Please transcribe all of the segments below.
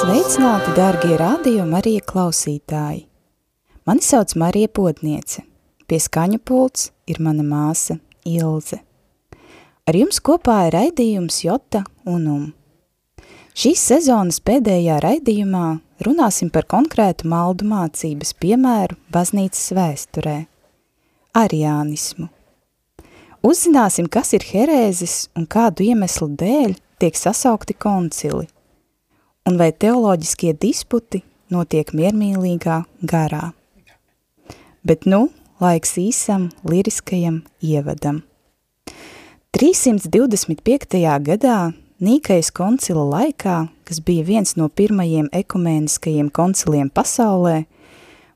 Sveicināti, darbie radio Marija klausītāji! Mani sauc Marija Potniece. Pie skaņu pults ir mana māsa Ilze. Ar jums kopā ir raidījums Jota un Um. Šīs sezonas pēdējā raidījumā runāsim par konkrētu maldu mācības piemēru baznīcas vēsturē – ariānismu. Uzzināsim, kas ir herēzis un kādu iemeslu dēļ tiek sasaukti koncili – un vai teoloģiskie disputi notiek miermīlīgā garā. Bet nu, laiks īsam liriskajam ievadam. 325. gadā Nīkais koncila laikā, kas bija viens no pirmajiem ekumēniskajiem konciliem pasaulē,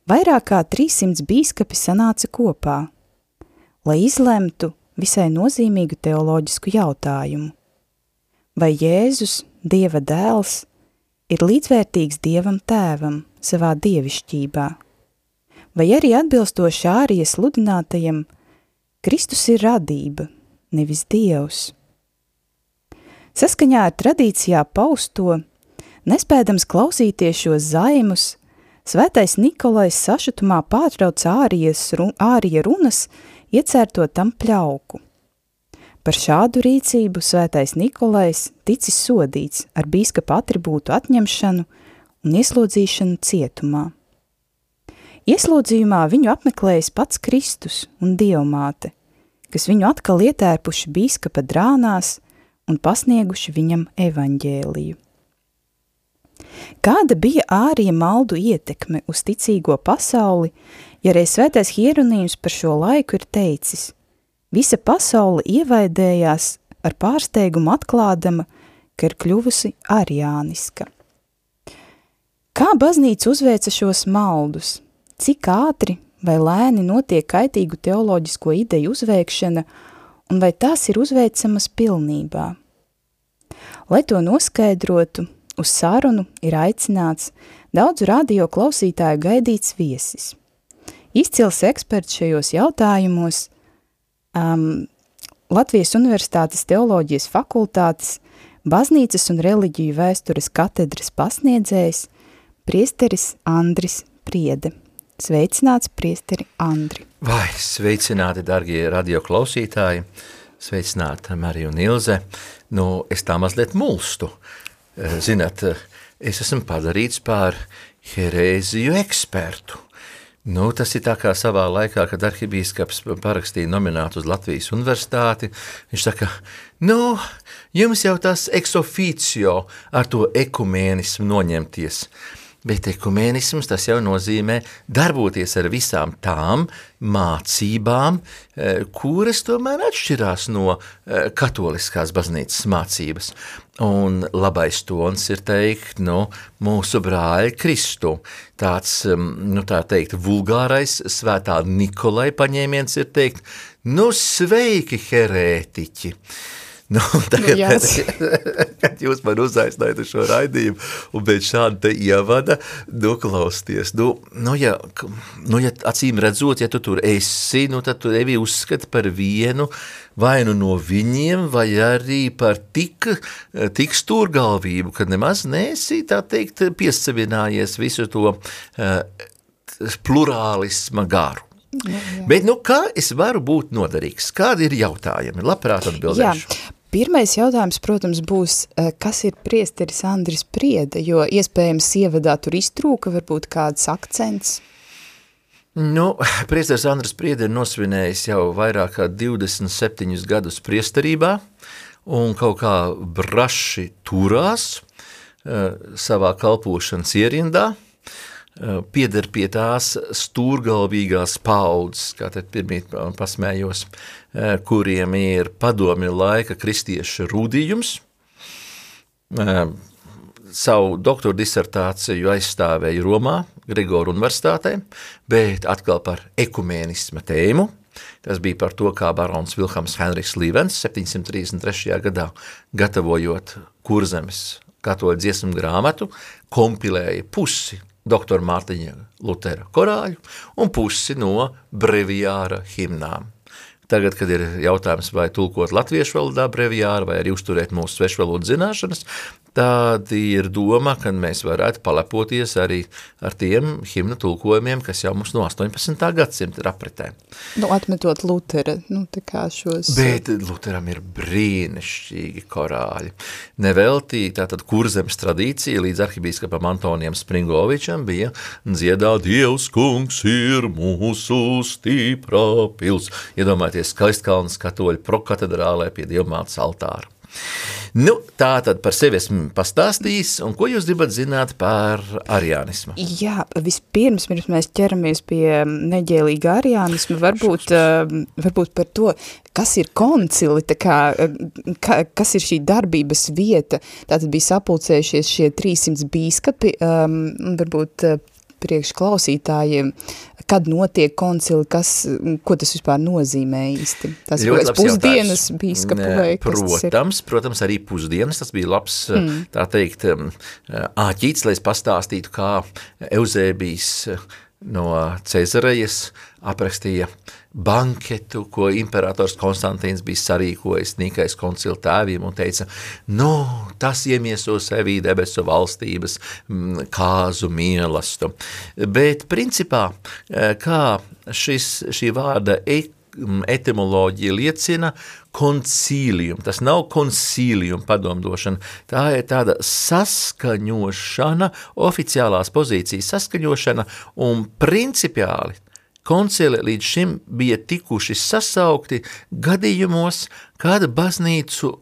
vairāk kā 300 bīskapi sanāca kopā, lai izlemtu visai nozīmīgu teoloģisku jautājumu. Vai Jēzus, Dieva dēls, ir līdzvērtīgs Dievam tēvam savā dievišķībā, vai arī atbilstoši ārijas sludinātajam, Kristus ir radība, nevis Dievs. Saskaņā ar tradīcijā pausto, nespēdams klausīties šos zaimus, svētais Nikolais sašutumā pārtrauc ārijas, ārija runas, iecērto tam pļauku – Par šādu rīcību svētais Nikolais ticis sodīts ar bīskapa atribūtu atņemšanu un ieslodzīšanu cietumā. Ieslodzījumā viņu apmeklējis pats Kristus un Dievmāte, kas viņu atkal ietērpuši bīskapa drānās un pasnieguši viņam evaņģēliju. Kāda bija ārija maldu ietekme uz ticīgo pasauli, ja reiz svētais hieronīms par šo laiku ir teicis – Visa pasaule ievaidējās ar pārsteigumu atklādama, ka ir kļuvusi ariāniska. Kā baznīca uzveica šos maldus? Cik ātri vai lēni notiek kaitīgu teoloģisko ideju uzveikšana un vai tās ir uzveicamas pilnībā? Lai to noskaidrotu, uz sarunu ir aicināts daudzu radio klausītāju gaidīts viesis. Izcils eksperts šajos jautājumos um, Latvijas Universitātes teoloģijas fakultātes baznīcas un reliģiju vēstures katedras pasniedzējs priesteris Andris Priede. Sveicināts priesteri Andri. Vai sveicināti, dargie radio klausītāji, sveicināti Marija un Ilze. Nu, es tā mazliet mulstu. Eh, zināt, es esmu padarīts par herēziju ekspertu. Nu, tas ir tā kā savā laikā, kad arhibīskaps parakstīja nominātu uz Latvijas universitāti. Viņš saka, nu, jums jau tas eksoficio ar to ekumēnismu noņemties. Bet ekumēnisms tas jau nozīmē darboties ar visām tām mācībām, eh, kuras tomēr atšķirās no eh, katoliskās baznīcas mācības. Un labais tons ir teikt, nu, mūsu brāļa Kristu. Tāds, mm, nu tā teikt, vulgārais svētā Nikolai paņēmiens ir teikt, nu, sveiki, herētiķi! Nu, tagad, nu, kad, kad jūs man uzaicinājāt uz šo raidījumu un pēc šāda te ievada, nu, klausties, nu, nu, ja, nu, ja acīm redzot, ja tu tur esi, nu, tad tu tevi uzskati par vienu vai nu no viņiem, vai arī par tik, tik stūrgalvību, ka nemaz nesi, tā teikt, piesavinājies visu to uh, plurālisma garu. Jā, jā. Bet, nu, kā es varu būt noderīgs? Kādi ir jautājumi? Labprāt atbildēšu. Jā. Pirmais jautājums, protams, būs, eh, kas ir priesteris Andris Priede, jo iespējams ievadā tur iztrūka varbūt kāds akcents? Nu, priesteris Andris Priede ir nosvinējis jau vairāk kā 27 gadus priesterībā un kaut kā braši turās uh, savā kalpošanas ierindā, Eh, pieder pie tās stūrgalvīgās paudzes, kā te pirmīt pasmējos, eh, kuriem ir padomju laika kristiešu rūdījums, savu doktora disertāciju aizstāvēja Romā, Grigoru universitātē, bet atkal par ekumēnisma tēmu. Tas bija par to, kā barons Vilhams Henriks Līvens 733. gadā, gatavojot kurzemes katoļu dziesmu grāmatu, kompilēja pusi doktora Mārtiņa Lutera korāļu un pusi no breviāra himnām. Tagad, kad ir jautājums, vai tulkot latviešu valodā breviāru, vai arī uzturēt mūsu svešvalodu zināšanas, tad ir doma, ka mēs varētu palepoties arī ar tiem himnu tulkojumiem, kas jau mums no 18. gadsimta ir apritē. Nu, atmetot Lutera, nu, tā kā šos... Bet Luteram ir brīnišķīgi korāļi. Neveltī tātad kurzemes tradīcija līdz arhibīskapam Antonijam Springovičam bija dziedā Dievs kungs ir mūsu stiprā pils. Iedomājieties skaistkalnas katoļu prokatedrālē pie Dievmātes altāra. Nu, tā tad par sevi esmu pastāstījis, un ko jūs gribat zināt par arianismu? Jā, vispirms, pirms mēs ķeramies pie neģēlīga arianisma, varbūt, uh, varbūt par to, kas ir koncili, tā kā, ka, kas ir šī darbības vieta, tātad bija sapulcējušies šie 300 bīskapi, um, varbūt uh, priekš klausītājiem, kad notiek koncili, kas, ko tas vispār nozīmē īsti? Tas ir pusdienas bīskapu vai kas protams? Protams, arī pusdienas, tas bija labs, mm. tā teikt, āķīts, lai es pastāstītu, kā Euzēbijs no Cezarejas aprakstīja banketu, ko imperators Konstantīns bija sarīkojis Nīkais koncila tēviem un teica, nu, tas iemieso sevī debesu valstības mm, kāzu mielastu. Bet principā, eh, kā šis, šī vārda mm, etimoloģija liecina koncīlium. Tas nav koncīlium padomdošana, tā ir tāda saskaņošana, oficiālās pozīcijas saskaņošana un principiāli koncili līdz šim bija tikuši sasaukti gadījumos, kāda baznīcu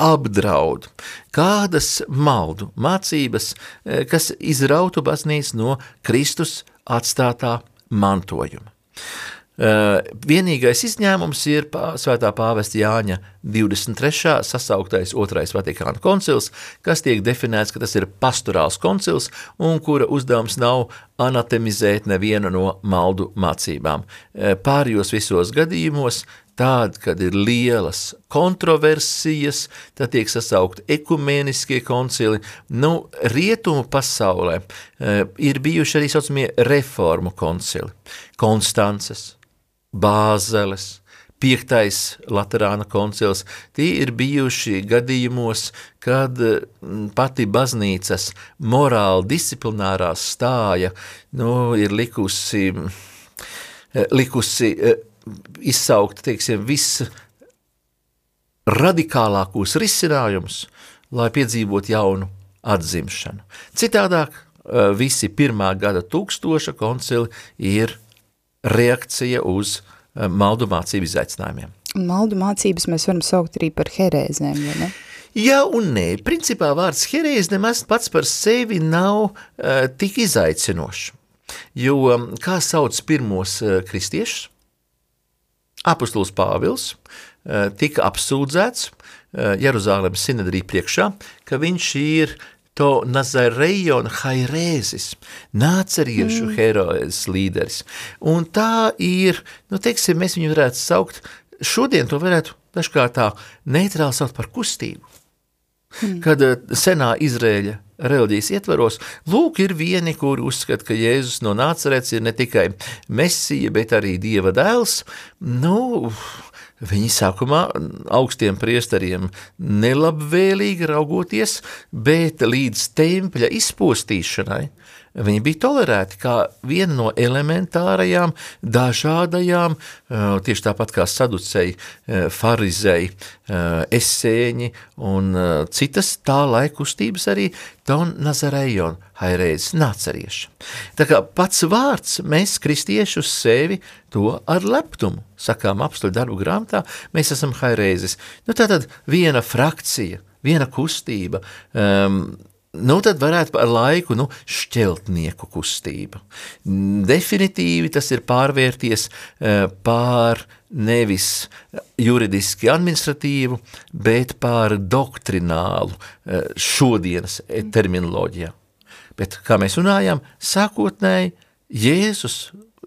apdraud, kādas maldu mācības, eh, kas izrautu baznīcu no Kristus atstātā mantojuma. Uh, vienīgais izņēmums ir svētā pāvesta Jāņa 23. sasauktais otrais Vatikāna koncils, kas tiek definēts, ka tas ir pastorāls koncils un kura uzdevums nav anatemizēt nevienu no maldu mācībām. Uh, pārējos visos gadījumos Tād, kad ir lielas kontroversijas, tad tiek sasaukt ekumeniskie koncili. Nu, rietumu pasaulē e, ir bijuši arī saucamie reformu koncili. Konstances, Bāzeles, piektais Laterāna koncils, tie ir bijuši gadījumos, kad mm, pati baznīcas morāli disciplinārā stāja nu, ir likusi, eh, likusi eh, izsaukt, teiksim, viss radikālākos risinājumus, lai piedzīvot jaunu atzimšanu. Citādāk eh, visi pirmā gada tūkstoša koncili ir reakcija uz uh, maldu mācību izaicinājumiem. Maldu mācības mēs varam saukt arī par herēzēm, vai ne? Jā un nē. Principā vārds herēze nemaz pats par sevi nav uh, tik izaicinošs. Jo um, kā sauc pirmos uh, kristiešus? Apostols Pāvils uh, tika apsūdzēts uh, Jeruzālēmas sinedrī priekšā, ka viņš ir to Nazarejon Hairēzis, nāceriešu mm. herojas līderis. Un tā ir, nu teiksim, mēs viņu varētu saukt, šodien to varētu dažkārt tā neitrāli saukt par kustību. Mm. Kad uh, senā Izrēļa reliģijas ietvaros, lūk, ir vieni, kuri uzskata, ka Jēzus no nācerēts ir ne tikai mesija, bet arī Dieva dēls. Nu, Viņi sākumā augstiem priesteriem nelabvēlīgi raugoties, bet līdz tempļa izpostīšanai Viņi bija tolerēti kā viena no elementārajām, dažādajām, tieši tāpat kā saduceji, farizei, eh, esēņi un citas tā laikustības arī Don Nazarejon hairēzes nācerieši. Tā kā pats vārds mēs kristieši uz sevi to ar leptumu, sakām apstuļu darbu grāmatā, mēs esam hairēzes. Nu tātad viena frakcija, viena kustība, um, Nu, tad varētu ar laiku nu, šķeltnieku kustība. Definitīvi tas ir pārvērties uh, pār nevis juridiski administratīvu, bet pār doktrinālu uh, šodienas terminoloģijā. Bet, kā mēs runājam, sākotnēji Jēzus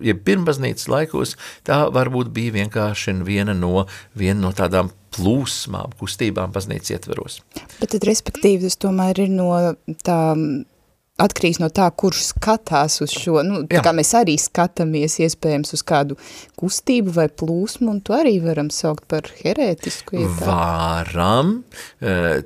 ja pirmbaznīcas laikos, tā varbūt bija vienkārši viena no, viena no tādām plūsmām, kustībām baznīcas ietveros. Bet tad, respektīvi, tas tomēr ir no tā atkarīgs no tā, kurš skatās uz šo, nu, tā Jā. kā mēs arī skatāmies iespējams uz kādu kustību vai plūsmu, un to arī varam saukt par herētisku. Varam, uh,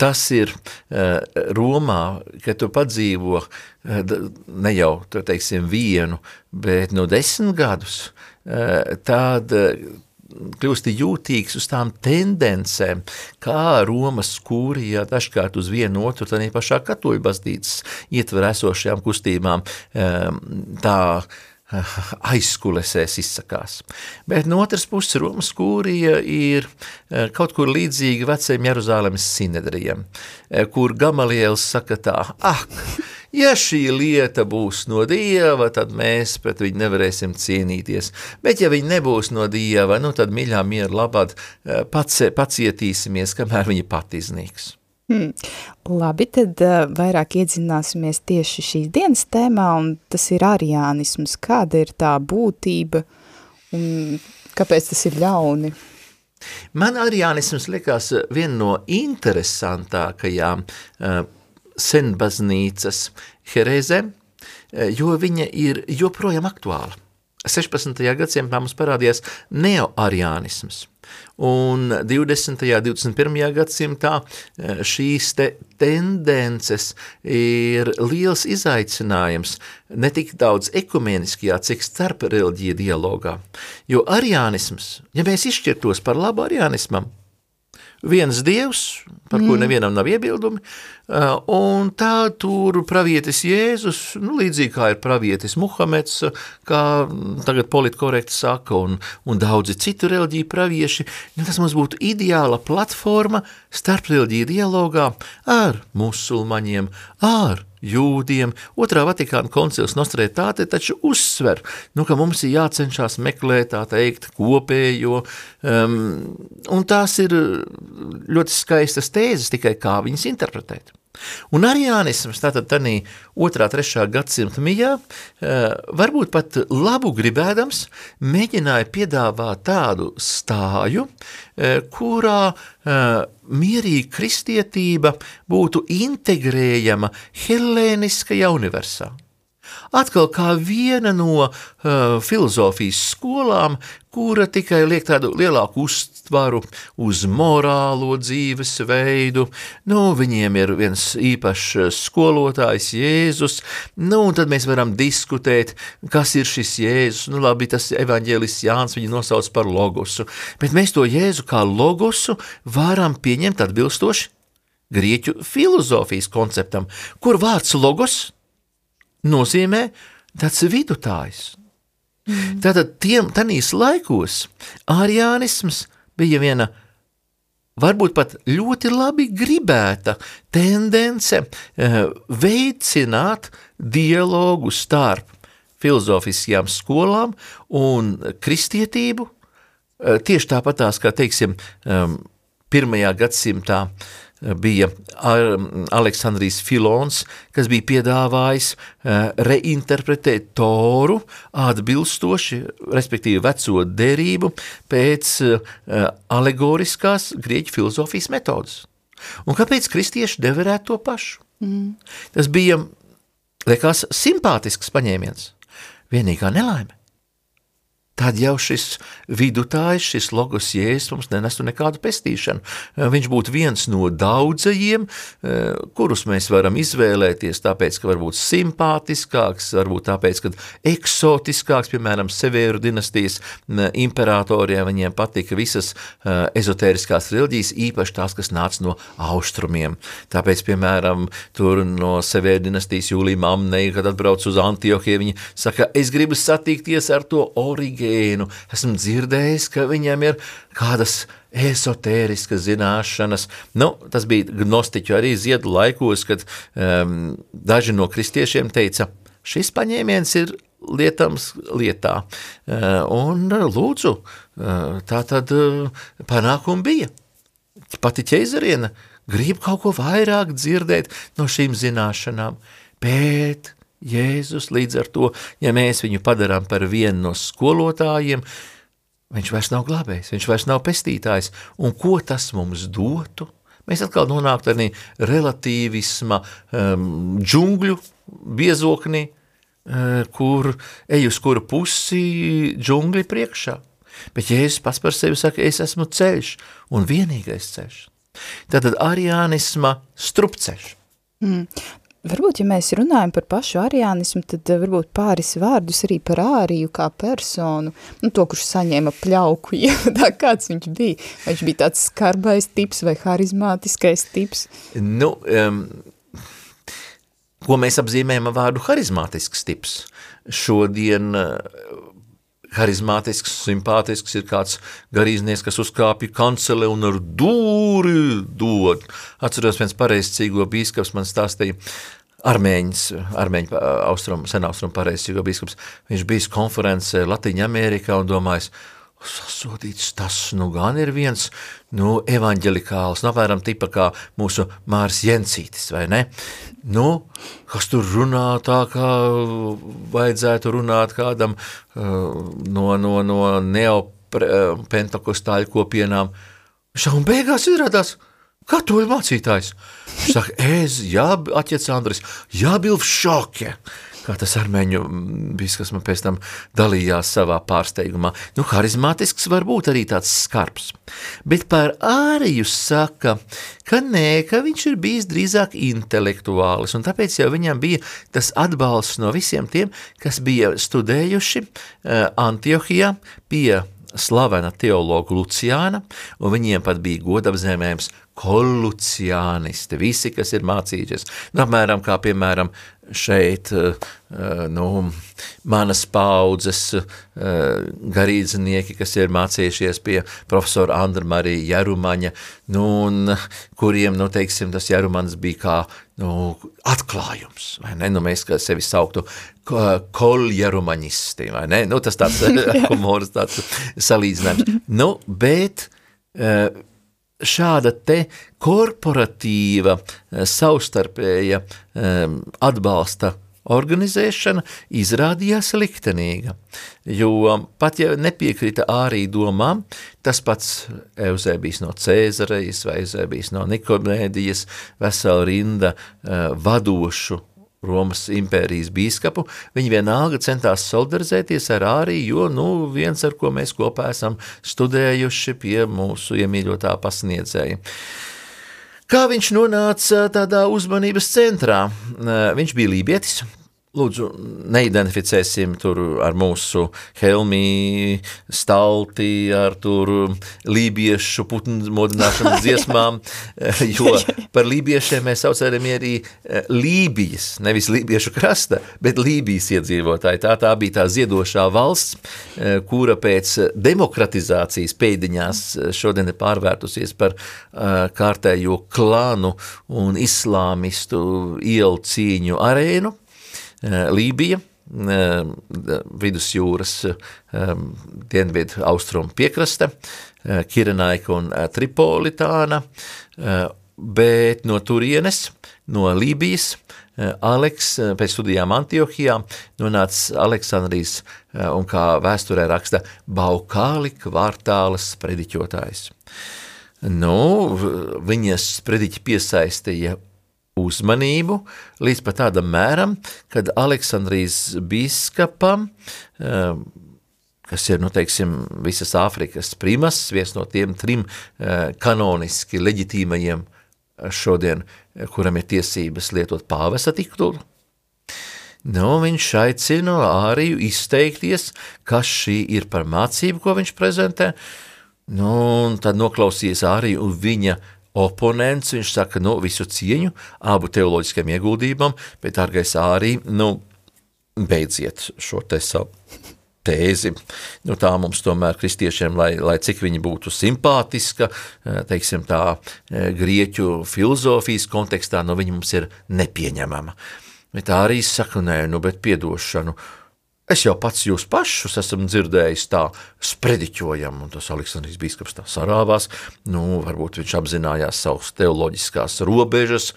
tas ir uh, Romā, ka tu padzīvo uh, ne jau, tu teiksim, vienu, bet no desmit gadus, uh, tad kļūsti jūtīgs uz tām tendencēm, kā Romas kūrijā dažkārt uz vienu otru, tad pašā katoļu baznīcas ietver esošajām kustībām tā aizskulesēs izsakās. Bet no otras puses Romas kūrija ir eh, kaut kur līdzīga vecajiem Jeruzālēmas sinedrijam, eh, kur Gamaliels saka tā, ak, ja šī lieta būs no Dieva, tad mēs pret viņu nevarēsim cīnīties, bet ja viņa nebūs no Dieva, nu tad miļā miera labad eh, pacietīsimies, kamēr viņa pat iznīks. Hmm. Labi, tad uh, vairāk iedzināsimies tieši šīs dienas tēmā, un tas ir ariānisms. Kāda ir tā būtība un kāpēc tas ir ļauni? Man ariānisms likās viena no interesantākajām uh, senbaznīcas herēzēm, jo viņa ir joprojām aktuāla. 16. gadsimtā mums parādījās neoariānisms. Un 20. un 21. gadsimtā eh, šīs te tendences ir liels izaicinājums ne tik daudz ekumeniskajā, cik starp reliģija dialogā. Jo arianisms, ja mēs izšķirtos par labu arianismam, viens dievs, par mm. ko nevienam nav iebildumi, un tā tur pravietis Jēzus, nu, līdzīgi kā ir pravietis Muhameds, kā tagad politkorekti saka, un, un daudzi citu reliģiju pravieši, nu, tas mums būtu ideāla platforma starp reliģiju dialogā ar musulmaņiem, ar jūdiem. Otrā Vatikāna koncils Nostrētāte taču uzsver, nu, ka mums ir jācenšas meklēt tā teikt kopējo, um, un tās ir ļoti skaistas tēzes, tikai kā viņas interpretēt. Un arianisms tātad tādā otrā, trešā gadsimta mijā, eh, varbūt pat labu gribēdams, mēģināja piedāvāt tādu stāju, eh, kurā eh, mierīga kristietība būtu integrējama helēniskajā universā. Atkal kā viena no uh, filozofijas skolām, kura tikai liek tādu lielāku uztvaru uz morālo dzīvesveidu. Nu, viņiem ir viens īpašs skolotājs Jēzus, nu, un tad mēs varam diskutēt, kas ir šis Jēzus. Nu, labi, tas evaņģēlis Jānis viņu nosauc par logosu, bet mēs to Jēzu kā logosu varam pieņemt atbilstoši grieķu filozofijas konceptam, kur vārds logos nozīmē tāds vidutājs. Mm. Tātad tiem tanīs laikos arianisms bija viena varbūt pat ļoti labi gribēta tendence uh, veicināt dialogu starp filozofiskajām skolām un kristietību, uh, tieši tāpatās, kā, teiksim, um, pirmajā gadsimtā uh, bija Aleksandrijs Filons, kas bija piedāvājis eh, reinterpretēt Toru atbilstoši, respektīvi veco derību pēc eh, alegoriskās grieķu filozofijas metodas. Un kāpēc kristieši deverētu to pašu? Mm. Tas bija, liekas, simpātisks paņēmiens. Vienīgā nelaime tad jau šis vidutājs, šis logos jēzus mums nenestu nekādu pestīšanu. Eh, viņš būtu viens no daudzajiem, eh, kurus mēs varam izvēlēties, tāpēc, ka varbūt simpātiskāks, varbūt tāpēc, ka eksotiskāks, piemēram, Sevēru dinastijas imperatoriem, viņiem patika visas eh, ezotēriskās reliģijas, īpaši tās, kas nāca no austrumiem. Tāpēc, piemēram, tur no Sevēru dinastijas Jūlija Mamnei, kad atbrauc uz Antiohiju, viņi saka, es gribu satikties ar to origēnu gēnu, esmu dzirdējis, ka viņam ir kādas esotēriskas zināšanas. Nu, tas bija gnostiķu arī ziedu laikos, kad um, daži no kristiešiem teica, šis paņēmiens ir lietams lietā. Uh, un lūdzu, uh, tā tad uh, panākumi bija. Pati ķeizariena grib kaut ko vairāk dzirdēt no šīm zināšanām, bet Jēzus līdz ar to, ja mēs viņu padarām par vienu no skolotājiem, viņš vairs nav glābējs, viņš vairs nav pestītājs. Un ko tas mums dotu? Mēs atkal nonāktu arī relativisma um, džungļu biezoknī, uh, kur ej uz kuru pusi džungļi priekšā. Bet Jēzus pats par sevi saka, es esmu ceļš un vienīgais ceļš. Tātad ariānisma strupceļš. Mm. Varbūt, ja mēs runājam par pašu ariānismu, tad eh, varbūt pāris vārdus arī par āriju kā personu, nu, to, kurš saņēma pļauku, ja tā kāds viņš bija. Vai viņš bija tāds skarbais tips vai harizmātiskais tips? Nu, um, ko mēs apzīmējam vārdu harizmātisks tips? Šodien uh, harizmātisks, simpātisks ir kāds garīznieks, kas uzkāpja kancele un ar dūri dod. Atceros viens pareizcīgo bīskaps man stāstīja, armēņas, armēņu austrum, senaustrum pareizcīgo bīskaps, viņš bijis konferencē Latīņa Amerikā un domājis, sasodīts, tas nu gan ir viens, nu, evaņģelikāls, nu, apmēram tipa kā mūsu Māris Jensītis, vai ne? Nu, kas tur runā tā, kā vajadzētu runāt kādam uh, no, no, no neopentakostāļu kopienām. Un beigās izrādās, katoļu mācītājs. Viņš saka, es, jā, atķets Andris, jābilv šokie kā tas armēņu biskas man pēc tam dalījās savā pārsteigumā. Nu, harizmātisks var būt arī tāds skarbs. Bet par āriju saka, ka nē, ka viņš ir bijis drīzāk intelektuālis, un tāpēc jau viņam bija tas atbalsts no visiem tiem, kas bija studējuši uh, Antiohijā pie slavena teologa Luciāna, un viņiem pat bija godapzīmējums koluciānisti, visi, kas ir mācījušies. Nu, apmēram kā, piemēram, šeit eh, eh, nu, manas paudzes eh, garīdznieki, kas ir mācījušies pie profesora Andra Marija Jarumaņa, nu, un kuriem, nu, teiksim, tas Jarumans bija kā nu, atklājums, vai ne? Nu, mēs kā sevi sauktu koljarumaņisti, vai ne? Nu, tas tāds humors, tāds salīdzinājums. Nu, bet šāda te korporatīva, eh, savstarpēja um, atbalsta organizēšana izrādījās liktenīga, jo pat ja nepiekrita ārī domām, tas pats Eusēbijs no Cēzarejas vai Eusēbijs no Nikomēdijas, vesela rinda uh, vadošu Romas impērijas bīskapu, viņi vienalga centās solidarizēties ar Āriju, jo nu, viens, ar ko mēs kopā esam studējuši pie mūsu iemīļotā pasniedzēja. Kā viņš nonāca tādā uzmanības centrā? Viņš bija lībietis, Lūdzu, neidentificēsim tur ar mūsu helmi, stalti, ar tur lībiešu putnu modināšanas dziesmām, jo par lībiešiem mēs saucējam arī eh, Lībijas, nevis lībiešu krasta, bet Lībijas iedzīvotāji. Tā, tā bija tā ziedošā valsts, eh, kura pēc demokratizācijas pēdiņās eh, šodien ir pārvērtusies par kārtējo klānu un islāmistu ielu cīņu arēnu Eh, Lībija, eh, vidusjūras eh, dienvidu austrumu piekraste, Kirenaika un Tripolitāna, bet no turienes, no Lībijas, Aleks pēc studijām Antiohijā nonāca Aleksandrijas un kā vēsturē raksta Baukāli kvartālas prediķotājs. Nu, viņas prediķi piesaistīja uzmanību līdz pat tādam mēram, kad Aleksandrijas biskapam, um, kas ir, nu, teiksim, visas Āfrikas primas, viens no tiem trim uh, kanoniski leģitīmajiem šodien, kuram ir tiesības lietot pāvesa titulu, Nu, viņš aicina Āriju izteikties, kas šī ir par mācību, ko viņš prezentē. Nu, tad noklausījies Āriju un viņa oponents, viņš saka, nu, visu cieņu abu teoloģiskiem ieguldījumam, bet, dārgais Ārī, nu, beidziet šo te savu tēzi. Nu, tā mums tomēr kristiešiem, lai, lai cik viņi būtu simpātiska, teiksim tā, grieķu filozofijas kontekstā, nu viņi mums ir nepieņemama. Bet tā arī saka, nē, nu, bet piedošanu, Es jau pats jūs pašus esmu dzirdējis tā sprediķojam, un tas Aleksandrs Bīskaps tā sarāvās, nu, varbūt viņš apzinājās savus teoloģiskās robežas,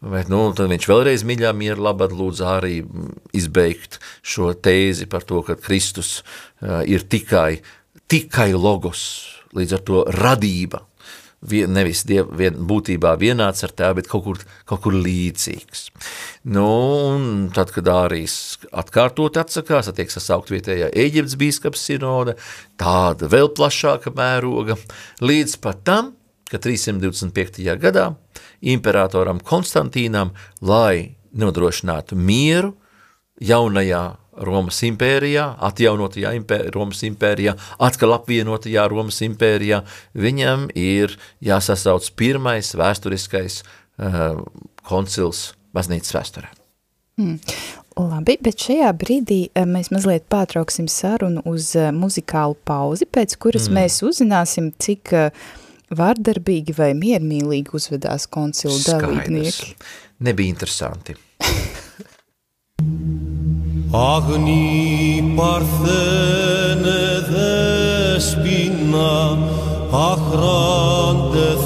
bet, nu, tad viņš vēlreiz miļā miera labad lūdza arī izbeigt šo tēzi par to, ka Kristus uh, ir tikai, tikai logos, līdz ar to radība, vien, nevis diev, vien, būtībā vienāds ar tēvu, bet kaut kur, kaut kur līdzīgs. Nu, un tad, kad Ārijas atkārtot atsakās, attiek sasaukt vietējā Eģiptes bīskaps sinode, tāda vēl plašāka mēroga, līdz pat tam, ka 325. gadā imperatoram Konstantīnam, lai nodrošinātu mieru jaunajā Romas impērijā, atjaunotajā impēr, Romas impērijā, atkal apvienotajā Romas impērijā, viņam ir jāsasauc pirmais vēsturiskais uh, koncils baznīcas vēsturē. Hmm. Labi, bet šajā brīdī uh, mēs mazliet pārtrauksim sarunu uz uh, muzikālu pauzi, pēc kuras mm. mēs uzzināsim, cik vārdarbīgi vai miermīlīgi uzvedās koncilu dalībnieki. Nebija interesanti. Αγνή παρθένε δεσποινα, αχράντε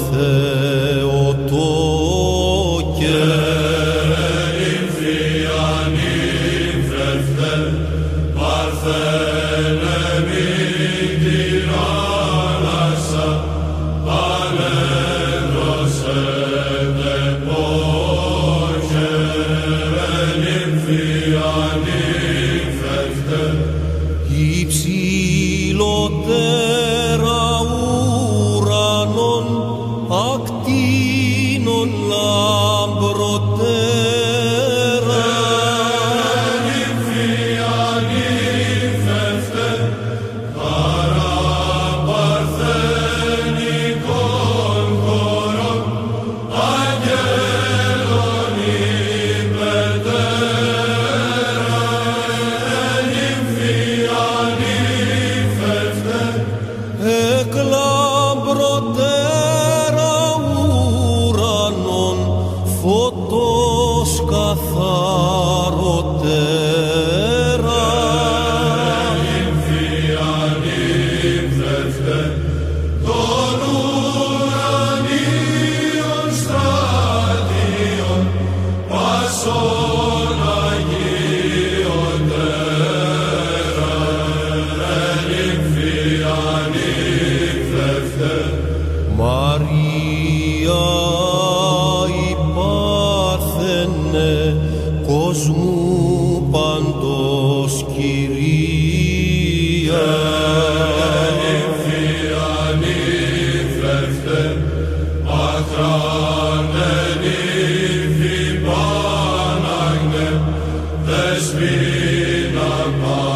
there's been a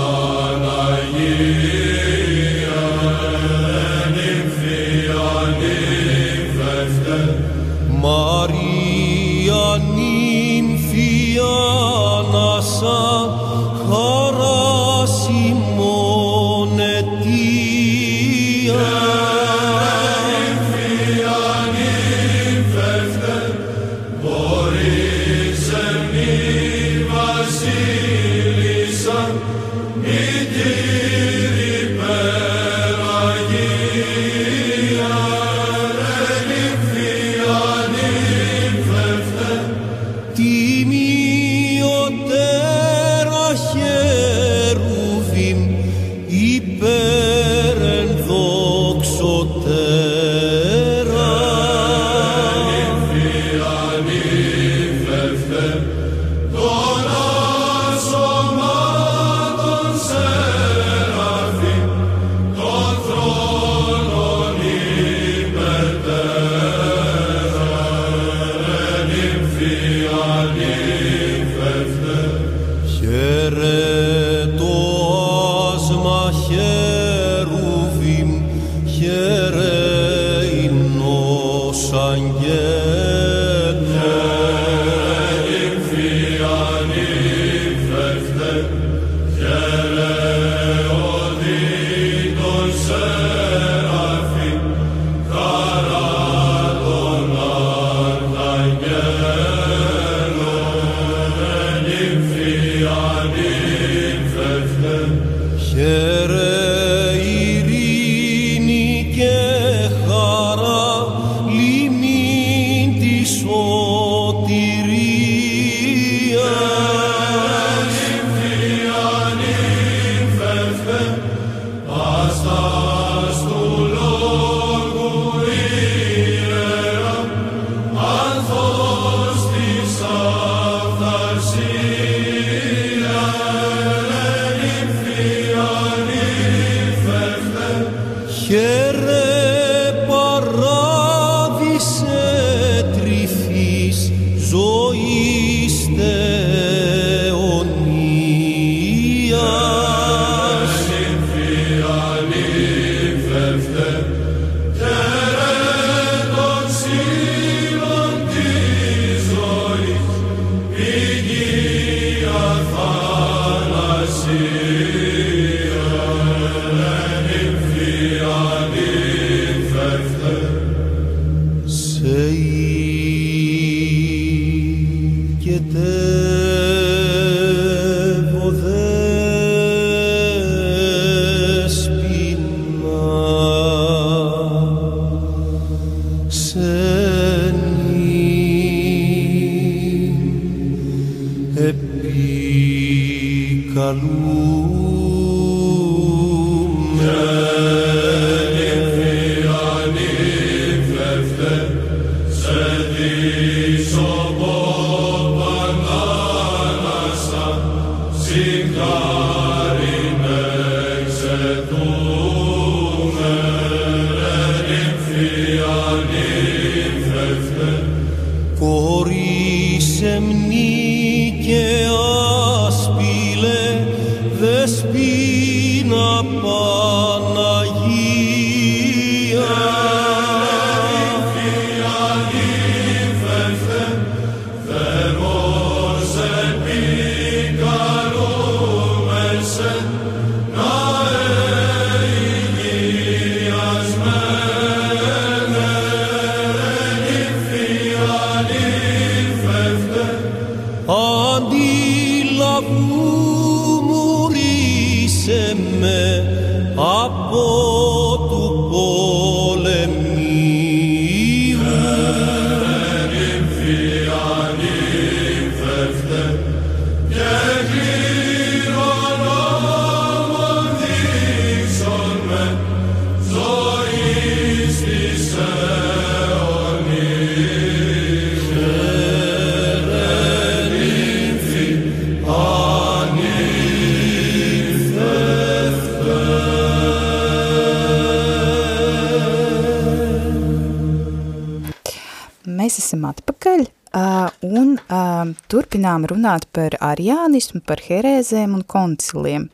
uh, turpinām runāt par ariānismu, par herēzēm un konciliem.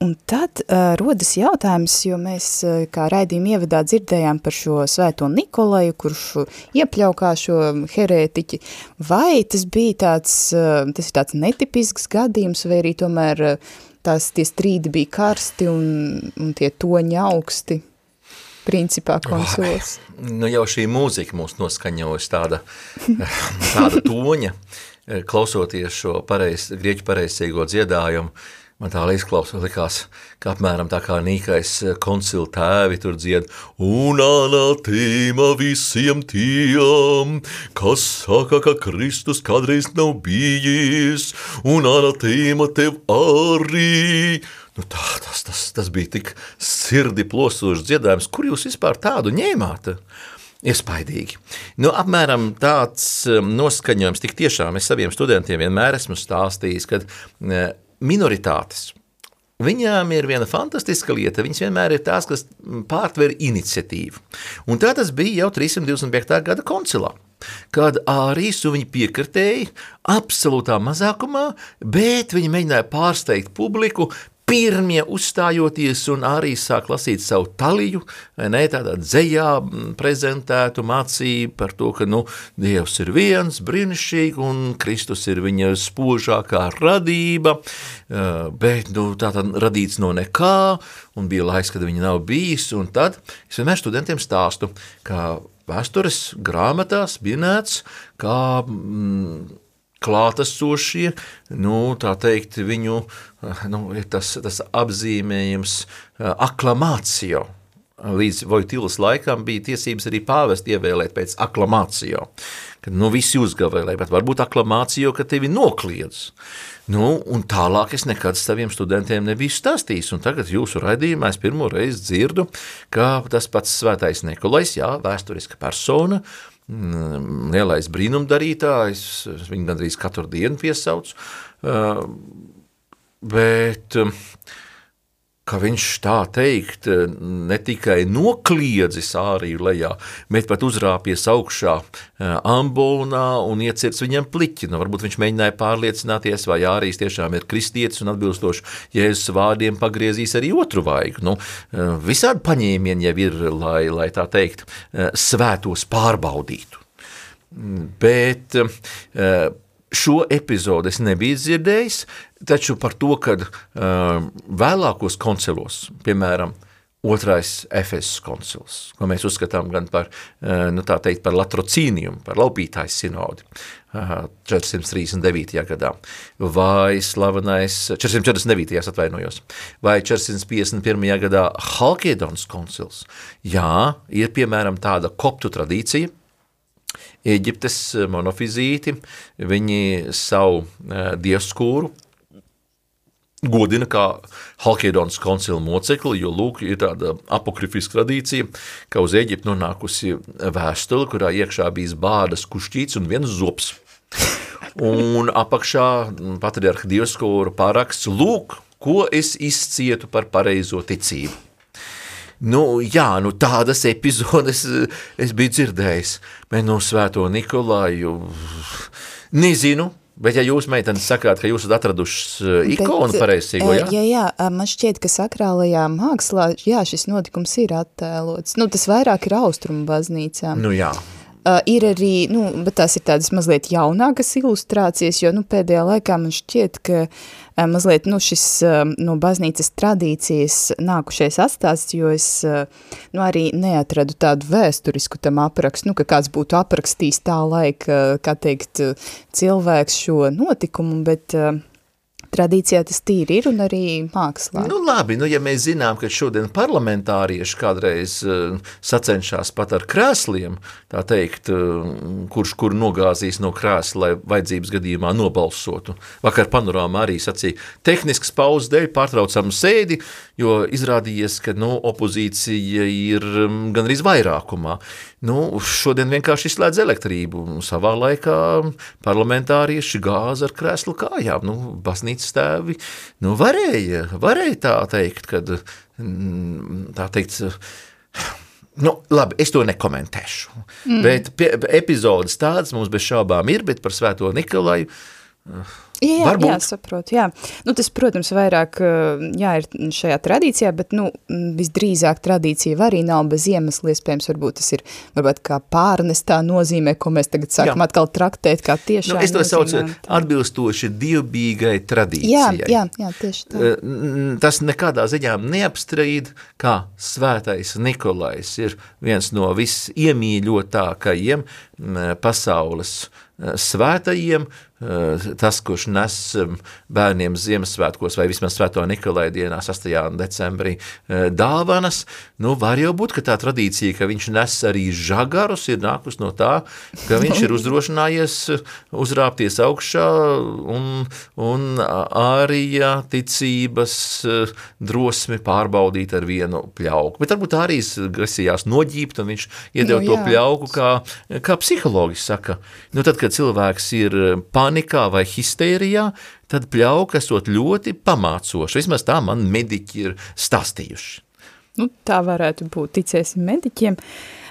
Un tad uh, rodas jautājums, jo mēs uh, kā raidījuma ievadā dzirdējām par šo svēto Nikolaju, kurš iepļaukā šo herētiķi, vai tas bija tāds, uh, tas ir tāds netipisks gadījums, vai arī tomēr uh, tās tie strīdi bija karsti un, un tie toņi augsti, principā konsuls. Nu jau šī mūzika mūs noskaņojas tāda, tāda toņa, klausoties šo pareiz, grieķu pareizsīgo dziedājumu, man tā izklausās, likās, ka apmēram tā kā nīkais koncil tēvi tur dzied un anatīma visiem tiem, kas saka, ka Kristus kādreiz nav bijis, un anatīma tev arī. Nu tā, tas, tas, tas bija tik sirdi plosošs dziedājums, kur jūs vispār tādu ņēmāt? Iespaidīgi. Nu, apmēram tāds um, noskaņojums tik tiešām es saviem studentiem vienmēr esmu stāstījis, kad uh, minoritātes, Viņām ir viena fantastiska lieta. Viņas vienmēr ir tās, kas pārtver iniciatīvu. Un tā tas bija jau 325. gada koncilā. Kad arī suņi piekritēja absolūtā mazākumā, bet viņi mēģināja pārsteigt publiku, pirmie uzstājoties un arī sāk lasīt savu taliju, vai ne, tādā dzējā prezentētu mācību par to, ka, nu, Dievs ir viens, brīnišķīgi, un Kristus ir viņa spožākā radība, bet, nu, tā tad radīts no nekā, un bija laiks, kad viņa nav bijis, un tad es vienmēr studentiem stāstu, ka vēstures grāmatās minēts, kā mm, klātesošie, nu, tā teikt, viņu, nu, tas, tas apzīmējums aklamācijo. Līdz Vojtilas laikam bija tiesības arī pāvest ievēlēt pēc aklamācijo, kad, nu, visi uzgavēlē, bet varbūt aklamācijo, ka tevi nokliedz. Nu, un tālāk es nekad saviem studentiem nebiju stāstījis, un tagad jūsu raidījumā es pirmo reizi dzirdu, ka tas pats svētais Nikolais, jā, vēsturiska persona, lielais brīnumdarītājs, viņu gandrīz katru dienu piesauc, bet ka viņš tā teikt ne tikai nokliedzis āriju lejā, bet pat uzrāpies augšā ambonā un iecirts viņam pliķi. Nu, varbūt viņš mēģināja pārliecināties, vai ārijas tiešām ir kristietis un atbilstoši Jēzus vārdiem pagriezīs arī otru vaigu. Nu, visādi paņēmieni jau ir, lai, lai tā teikt, svētos pārbaudītu. Bet šo epizodi es nebiju dzirdējis, taču par to, ka uh, vēlākos koncilos, piemēram, otrais Efesas koncils, ko mēs uzskatām gan par, uh, nu tā teikt, par latrocīniju, par laupītājs sinodi, uh, 439. gadā, vai slavenais, 449. atvainojos, vai 451. gadā Halkiedons koncils. Jā, ir piemēram tāda koptu tradīcija, Eģiptes monofizīti, viņi savu uh, dievskūru godina kā Halkiedonas koncila mocekli, jo lūk ir tāda apokrifiska tradīcija, ka uz Eģiptu nonākusi vēstule, kurā iekšā bijis bādas kušķīts un viens zops. Un apakšā patriarha dievskūra paraksts, lūk, ko es izcietu par pareizo ticību. Nu, jā, nu tādas epizodes eh, es biju dzirdējis. Bet no Svēto Nikolaju nezinu, Bet, ja jūs, meitenes, sakāt, ka jūs esat atradušas eh, ikonu pareizsīgo, jā? Jā, jā, man šķiet, ka sakrālajā mākslā, jā, šis notikums ir attēlots. Nu, tas vairāk ir austrumu baznīcā. Nu, jā. Uh, ir arī, nu, bet tās ir tādas mazliet jaunākas ilustrācijas, jo, nu, pēdējā laikā man šķiet, ka uh, mazliet, nu, šis uh, no baznīcas tradīcijas nākušais atstāsts, jo es, uh, nu, arī neatradu tādu vēsturisku tam aprakstu, nu, ka kāds būtu aprakstījis tā laika, kā teikt, cilvēks šo notikumu, bet uh, Tradīcijā tas tīri ir un arī mākslā. Nu labi, nu ja mēs zinām, ka šodien parlamentārieši kādreiz uh, sacenšās pat ar krēsliem, tā teikt, uh, kurš kur nogāzīs no krēsla, lai vajadzības gadījumā nobalsotu. Vakar panorāma arī sacīja, tehnisks pauzes dēļ pārtraucam sēdi, jo izrādījies, ka nu, opozīcija ir um, gan arī vairākumā. Nu, šodien vienkārši izslēdz elektrību. Savā laikā parlamentārieši gāza ar krēslu kājām. Nu, baznīcas tēvi nu, varēja, varēja tā teikt, kad mm, tā teikt, Nu, labi, es to nekomentēšu. Mm. Bet epizodes tādas mums bez šaubām ir, bet par Svēto Nikolaju Jā, jā, Varbūt. jā, saprotu, jā. Nu, tas, protams, vairāk, jā, ir šajā tradīcijā, bet, nu, visdrīzāk tradīcija arī nav bez iemesla, iespējams, varbūt tas ir, varbūt kā pārnestā nozīmē, ko mēs tagad sākam jā. atkal traktēt, kā tiešā nu, Es to saucu atbilstoši dievbīgai tradīcijai. Jā, jā, jā, tieši tā. Tas nekādā ziņā neapstrīd, kā svētais Nikolais ir viens no visiemīļotākajiem pasaules svētajiem, Eh, tas, kurš nes bērniem Ziemassvētkos vai vismaz Svēto Nikolai dienā 8. decembrī eh, dāvanas, nu var jau būt, ka tā tradīcija, ka viņš nes arī žagarus, ir nākus no tā, ka viņš ir uzdrošinājies eh, uzrāpties augšā un, un arī ticības drosmi pārbaudīt ar vienu pļauku. Bet varbūt arī grasījās noģībt un viņš iedeva nu, to pļauku, kā, kā psihologi saka. Nu, tad, kad cilvēks ir pan panikā vai histērijā, tad pļauka esot ļoti pamācoša. Vismaz tā man mediķi ir stāstījuši. Nu, tā varētu būt, ticēsim mediķiem.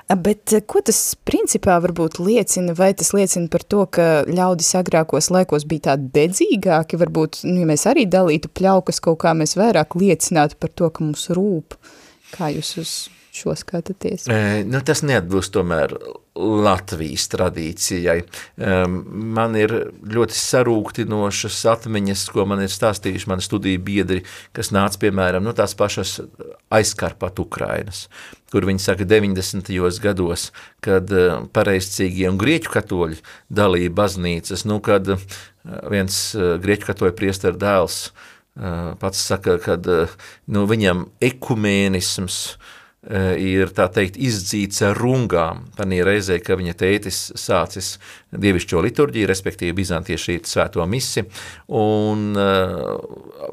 Bet eh, ko tas principā varbūt liecina, vai tas liecina par to, ka ļaudis agrākos laikos bija tādi dedzīgāki, varbūt, nu, ja mēs arī dalītu pļaukas kaut kā, mēs vairāk liecinātu par to, ka mums rūp, kā jūs uz šo skatāties? E, nu, tas neatbilst tomēr Latvijas tradīcijai. Um, man ir ļoti sarūktinošas atmiņas, ko man ir stāstījuši mani studiju biedri, kas nāca, piemēram, no nu, tās pašas aizkarpat Ukrainas, kur viņi saka 90. gados, kad uh, pareizcīgie un grieķu katoļi dalīja baznīcas, nu, kad uh, viens uh, grieķu katoļu priester dēls pats saka, kad nu, viņam ekumēnisms Eh, ir tā teikt izdzīts ar rungām. Tanī reizē, ka viņa tētis sācis dievišķo liturģiju, respektīvi bizantiešu svēto misi, un uh,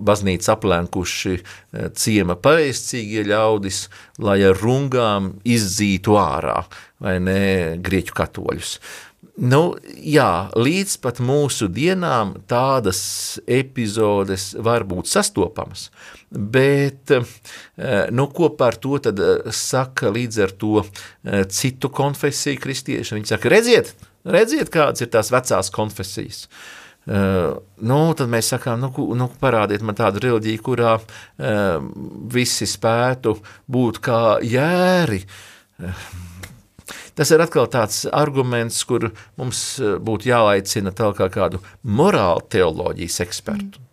baznīca aplenkuši uh, ciema pareizcīgie ļaudis, lai ar rungām izdzītu ārā. vai ne grieķu katoļus. Nu, jā, līdz pat mūsu dienām tādas epizodes var būt sastopamas, bet nu, ko par to tad saka līdz ar to citu konfesiju kristieši? Viņi saka, redziet, redziet, kādas ir tās vecās konfesijas. Uh, nu, tad mēs sakām, nu, nu, parādiet man tādu reliģiju, kurā uh, visi spētu būt kā jēri. Uh, Tas ir atkal tāds arguments, kur mums eh, būtu jāaicina tālāk kā kādu morālu teoloģijas ekspertu. Mm.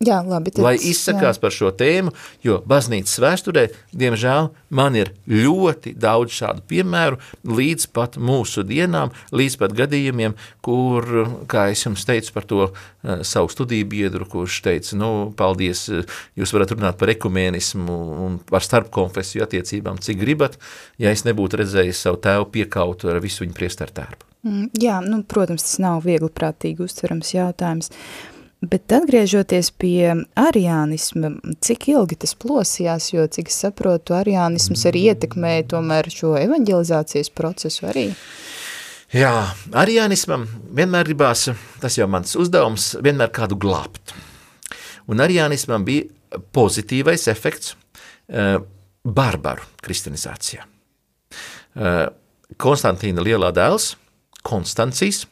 Jā, labi. Tad, lai izsakās jā. par šo tēmu, jo baznīcas vēsturē, diemžēl, man ir ļoti daudz šādu piemēru, līdz pat mūsu dienām, līdz pat gadījumiem, kur, kā es jums teicu par to uh, savu studiju biedru, kurš teica, nu, paldies, jūs varat runāt par ekumēnismu un par starpkonfesiju attiecībām, cik gribat, ja es nebūtu redzējis savu tēvu piekautu ar visu viņu priestartērpu. Mm, jā, nu, protams, tas nav viegli prātīgi uztverams jautājums. Bet atgriežoties pie ariānisma, cik ilgi tas plosījās, jo, cik es saprotu, ariānisms arī ietekmēja tomēr šo evanģelizācijas procesu arī? Jā, ariānismam vienmēr gribās, tas jau mans uzdevums, vienmēr kādu glābt. Un ariānismam bija pozitīvais efekts uh, barbaru kristinizācijā. Uh, Konstantīna lielā dēls, Konstancijas,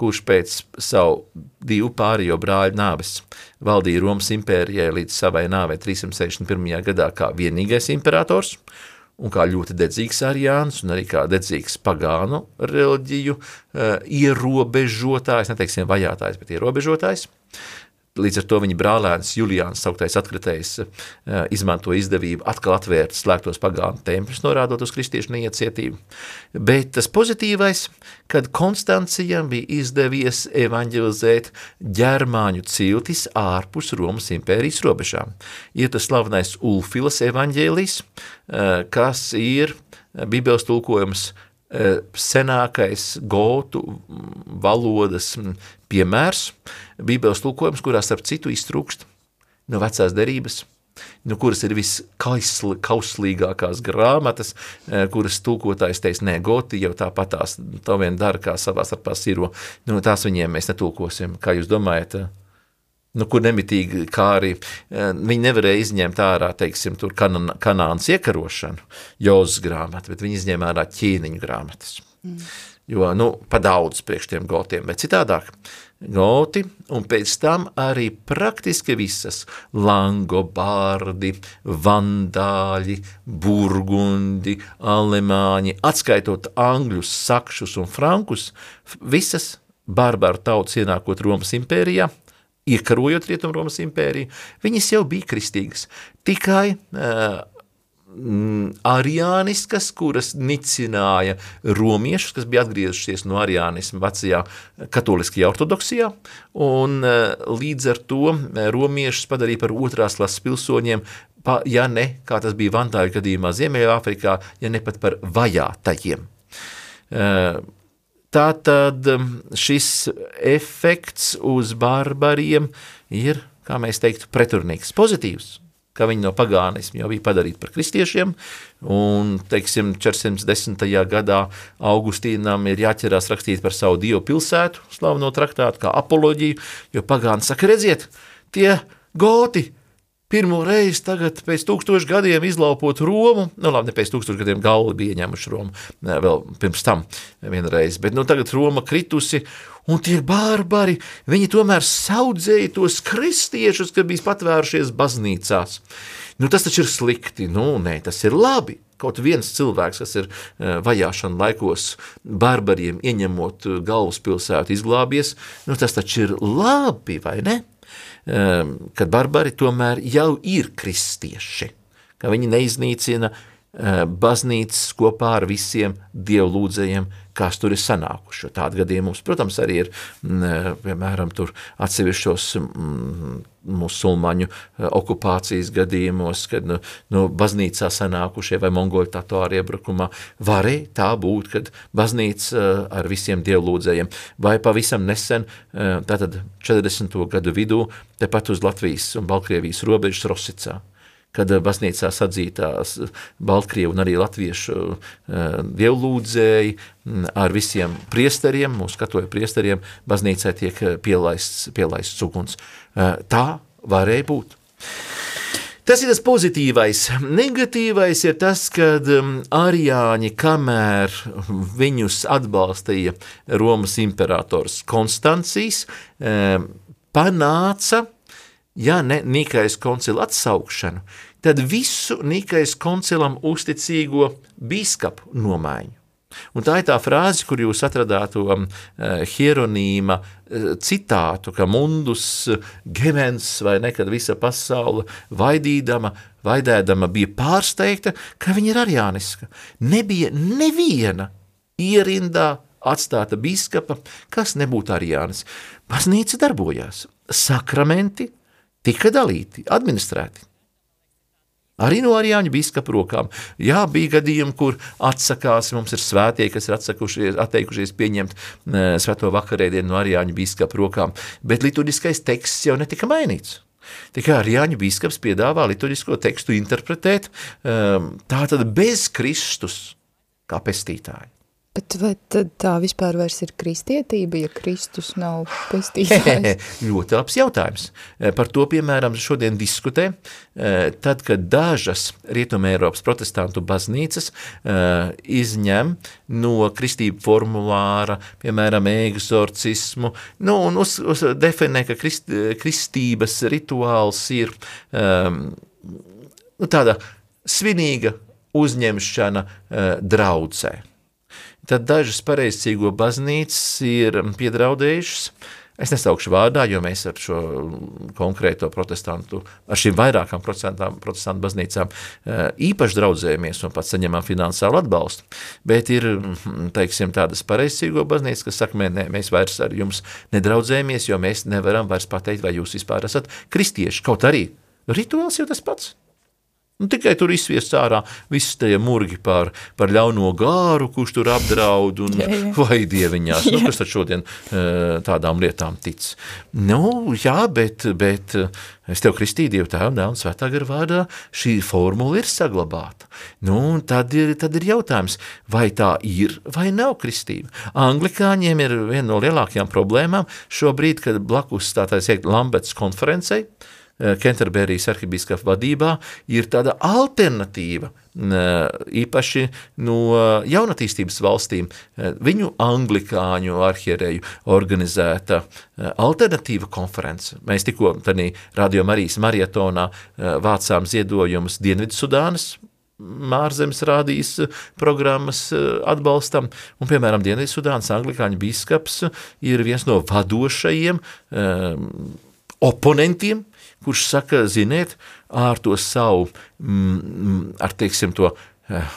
kurš pēc savu divu pārējo brāļu nāves valdīja Romas impērijai līdz savai nāvei 361. gadā kā vienīgais imperators, un kā ļoti dedzīgs ariāns, un arī kā dedzīgs pagānu reliģiju uh, ierobežotājs, neteiksim vajātājs, bet ierobežotājs. Līdz ar to viņa brālēns Juliāns, sauktais atkritējs, eh, izmanto izdevību atkal atvērt slēgtos pagānu tempļus, norādot uz kristiešu neiecietību. Bet tas pozitīvais, kad Konstancijam bija izdevies evanģelizēt ģermāņu ciltis ārpus Romas impērijas robežām. Ir tas slavenais Ulfilas evaņģēlijs, eh, kas ir Bībeles tulkojums Eh, senākais gotu valodas piemērs, bībeles tulkojums, kurā starp citu iztrūkst no vecās derības, no kuras ir viskauslīgākās grāmatas, eh, kuras tulkotājs teiks, nē, goti jau tāpatās to vien dara, kā savā starpā siro, nu, tās viņiem mēs netulkosim. Kā jūs domājat, nu, kur nemitīgi kā arī eh, viņi nevarēja izņemt ārā, teiksim, tur kanan, kanāns iekarošanu, Jozas grāmatu, bet viņi izņēma ārā ķīniņu grāmatas. Mm. Jo, nu, pa daudz priekš tiem gotiem, bet citādāk. Goti, un pēc tam arī praktiski visas langobardi, vandāļi, burgundi, alemāņi, atskaitot angļus, sakšus un frankus, visas barbaru tautas ienākot Romas impērijā – iekarojot Rietumromas impēriju, viņas jau bija kristīgas. Tikai uh, ariāniskas, kuras nicināja romiešus, kas bija atgriezušies no ariānisma vecajā katoliskajā ortodoksijā, un uh, līdz ar to romiešus padarīja par otrās klases pilsoņiem, pa, ja ne, kā tas bija Vantāju gadījumā Ziemeļāfrikā, ja ne pat par vajātajiem. Uh, Tātad šis efekts uz barbariem ir, kā mēs teiktu, preturnīgs, pozitīvs, ka viņi no pagānismu jau bija padarīti par kristiešiem, un, teiksim, 410. gadā Augustīnam ir jāķerās rakstīt par savu dievu pilsētu, slavno traktātu, kā apoloģiju, jo pagāni saka, redziet, tie goti, pirmo reizi tagad pēc tūkstošu gadiem izlaupot Romu, nu labi, ne pēc tūkstošu gadiem galvi bija ieņemuši Romu, vēl pirms tam vienreiz, bet nu tagad Roma kritusi, un tie bārbari, viņi tomēr saudzēja tos kristiešus, kad bija patvērušies baznīcās. Nu tas taču ir slikti, nu nē, tas ir labi, kaut viens cilvēks, kas ir vajāšana laikos barbariem ieņemot galvaspilsētu izglābies, nu tas taču ir labi, vai ne? Ehm, ka barbari tomēr jau ir kristieši, ka viņi neiznīcina baznīcas kopā ar visiem dievlūdzējiem, kas tur ir sanākuši. Tādi gadījumi mums, protams, arī ir, piemēram, tur atsevišķos musulmaņu eh, okupācijas gadījumos, kad nu, nu, baznīcā sanākušie vai mongoļu tatuāri iebrukumā, varēja tā būt, kad baznīca eh, ar visiem dievlūdzējiem, vai pavisam nesen, eh, tātad 40. gadu vidū, tepat uz Latvijas un Balkrievijas robežas Rosicā, kad baznīcā sadzītās Baltkrievu un arī latviešu dievlūdzēji ar visiem priesteriem, mūsu katoļu priesteriem, baznīcai tiek pielaists, pielaists uguns. Tā varēja būt. Tas ir tas pozitīvais. Negatīvais ir tas, kad um, arijāņi, kamēr viņus atbalstīja Romas imperators Konstancijs, panāca, ja ne Nikais koncila atsaukšanu, tad visu Nikais koncilam uzticīgo bīskapu nomaiņu. Un tā ir tā frāze, kur jūs atradāt to um, eh, hieronīma uh, citātu, ka mundus gemens vai nekad visa pasaule vaidīdama, vaidēdama bija pārsteigta, ka viņa ir arjāniska. Nebija neviena ierindā atstāta biskapa, kas nebūtu arjānis. Baznīca darbojās, sakramenti tika dalīti, administrēti. Arī no Arijāņu biskupa rokām. Jā, bija gadījumi, kur atsakās, mums ir svētie, kas ir atteikušies pieņemt e, svēto vakarēdienu no Arijāņu biskupa rokām, bet liturgiskais teksts jau netika mainīts. Tikai Arijāņu biskups piedāvā liturgisko tekstu interpretēt e, tātad bez Kristus kā pestītāju. Bet vai tā vispār vairs ir kristietība, ja Kristus nav pestītājs? Ļoti labs jautājums. Eh, par to, piemēram, šodien diskutē, eh, tad, kad dažas Rietumē Eiropas protestantu baznīcas eh, izņem no kristību formulāra, piemēram, egzorcismu, nu, un uz, uz definē, ka krist, kristības rituāls ir um, nu, tāda svinīga uzņemšana uh, draudzē tad dažas pareizcīgo baznīcas ir piedraudējušas. Es nesaukšu vārdā, jo mēs ar šo konkrēto protestantu, ar šīm vairākām protestantu baznīcām eh, īpaši draudzējamies un pat saņemam finansālu atbalstu. Bet ir, teiksim, tādas pareizcīgo baznīcas, kas saka, nē, mēs vairs ar jums nedraudzējamies, jo mēs nevaram vairs pateikt, vai jūs vispār esat kristieši. Kaut arī rituāls jau tas pats. Nu, tikai tur izsviests ārā viss tie murgi par, par ļauno gāru, kurš tur apdraud un jā, jā. vai dieviņās. Nu, kas tad šodien uh, tādām lietām tic? Nu, jā, bet, bet es tev kristīju Dievu tēvu, dēlu un svētā gara vārdā, šī formula ir saglabāta. Nu, tad ir, tad ir jautājums, vai tā ir vai nav kristība. Anglikāņiem ir viena no lielākajām problēmām šobrīd, kad blakus tātais iet Lamberts konferencei, uh, Kenterberijas eh, arhibīskapa vadībā ir tāda alternatīva, īpaši no jaunatīstības valstīm, eh, viņu anglikāņu arhierēju organizēta eh, alternatīva konference. Mēs tikko tādā Radio Marijas marietonā vācām ziedojumus Dienvidsudānas ārzemes rādīs programmas atbalstam, un, piemēram, Dienvidsudānas anglikāņu biskaps ir viens no vadošajiem um, oponentiem kurš saka, ziniet, ar to savu, mm, mm ar teiksim to eh,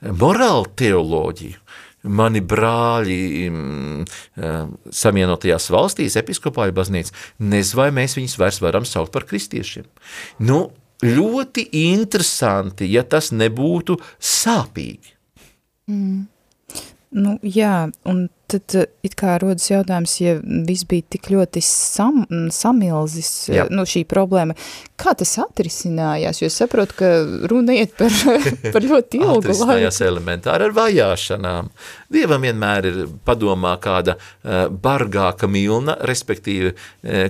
morālu teoloģiju, mani brāļi mm, eh, samienotajās valstīs, episkopāju baznīca, nez vai mēs viņus vairs varam saukt par kristiešiem. Nu, ļoti interesanti, ja tas nebūtu sāpīgi. Mm. Nu, jā, un tad eh, it kā rodas jautājums, ja viss bija tik ļoti sam, samilzis, eh, jā. nu, šī problēma, kā tas atrisinājās? Jo saprotu, ka runa iet par, par ļoti ilgu laiku. Atrisinājās elementāri ar vajāšanām. Dievam vienmēr ir padomā kāda uh, bargāka milna, respektīvi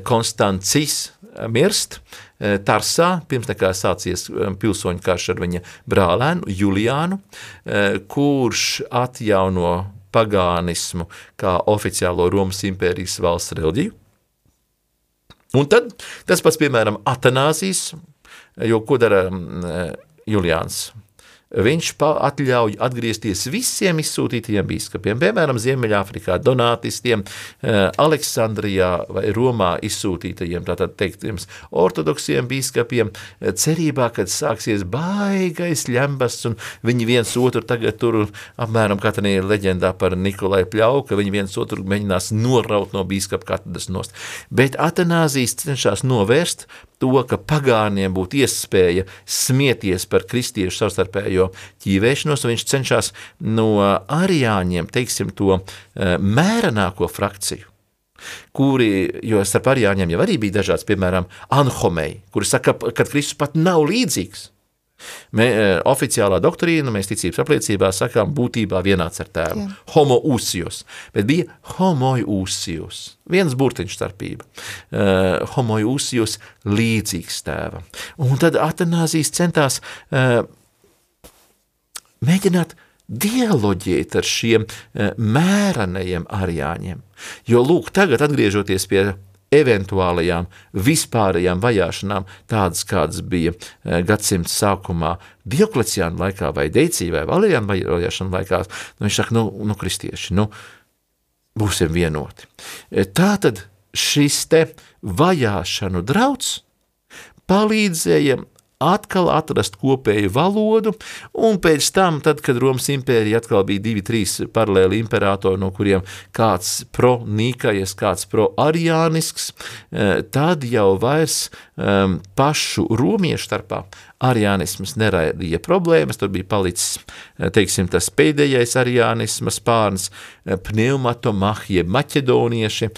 Konstancis mirst, Eh, Tarsā, pirms nekā sācies eh, pilsoņu karš ar viņa brālēnu Juliānu, eh, kurš atjauno pagānismu kā oficiālo Romas impērijas valsts reliģiju. Un tad tas pats, piemēram, Atanāzijas, jo ko dara mm, Juliāns? Viņš atļauj atgriezties visiem izsūtītajiem biskupiem, piemēram, Ziemeļāfrikā, Donātistiem, eh, Aleksandrijā vai Romā izsūtītajiem, tātad teiktiem, ortodoksiem biskupiem, eh, cerībā, kad sāksies baigais ļembas, un viņi viens otru tagad tur, apmēram tādā leģendā par Nikolai Pļauka, viņi viens otru mēģinās noraut no biskupa katedras nost. Bet Atanāzijas cenšas novērst to, ka pagāniem būtu iespēja smieties par kristiešu savstarpējo ķīvēšanos, un viņš cenšas no arijāņiem, teiksim, to eh, mērenāko frakciju kuri, jo starp ariāņiem jau arī bija dažāds, piemēram, anhomei, kuri saka, ka Kristus pat nav līdzīgs. Mē, oficiālā doktrīna, mēs ticības apliecībā sakām, būtībā vienāds ar tēvu. Jā. Homo usijos, bet bija homoi usijos. Viens burtiņš starpība. Uh, homoi usijos līdzīgs tēvam. Un tad Atanāzijas centās uh, mēģināt dialoģēt ar šiem uh, mērenajiem arjāņiem. Jo, lūk, tagad atgriežoties pie eventuālajām vispārējām vajāšanām, tādas kādas bija eh, gadsimta sākumā Diokleciāna laikā vai Deicī vai Valeriāna vajāšana laikā, nu, viņš saka, nu, nu kristieši, nu, būsim vienoti. Eh, tātad šis te vajāšanu drauds palīdzēja atkal atrast kopēju valodu, un pēc tam, tad, kad Romas impērija atkal bija divi, trīs paralēli imperatori, no kuriem kāds pro-nīkajas, kāds pro-ariānisks, eh, tad jau vairs um, pašu romiešu starpā ariānisms neraidīja problēmas, tur bija palicis, eh, teiksim, tas pēdējais ariānisma spārns, eh, pneumatomahie maķedonieši,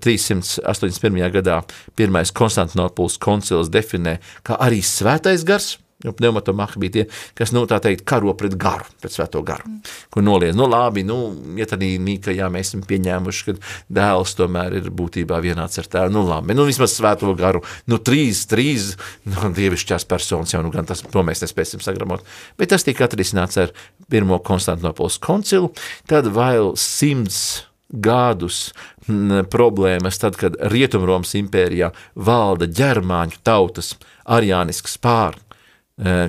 381. Eh, gadā pirmais Konstantinopuls koncils definē, kā arī svētais gars, Jo pneumatomāhi bija tie, kas, nu, tā teikt, karo pret garu, pret svēto garu, mm. kur noliedz, nu, labi, nu, ja tad nīka, jā, mēs esam pieņēmuši, ka dēls tomēr ir būtībā vienāds ar tēvu, nu, labi, nu, vismaz svēto garu, nu, trīs, trīs, nu, dievišķās personas jau, nu, gan tas, to mēs nespēsim sagramot, bet tas tika atrisināts ar pirmo Konstantinopols koncilu, tad vēl simts gadus m, problēmas, tad, kad Rietumromas impērijā valda ģermāņu tautas arjānisks pār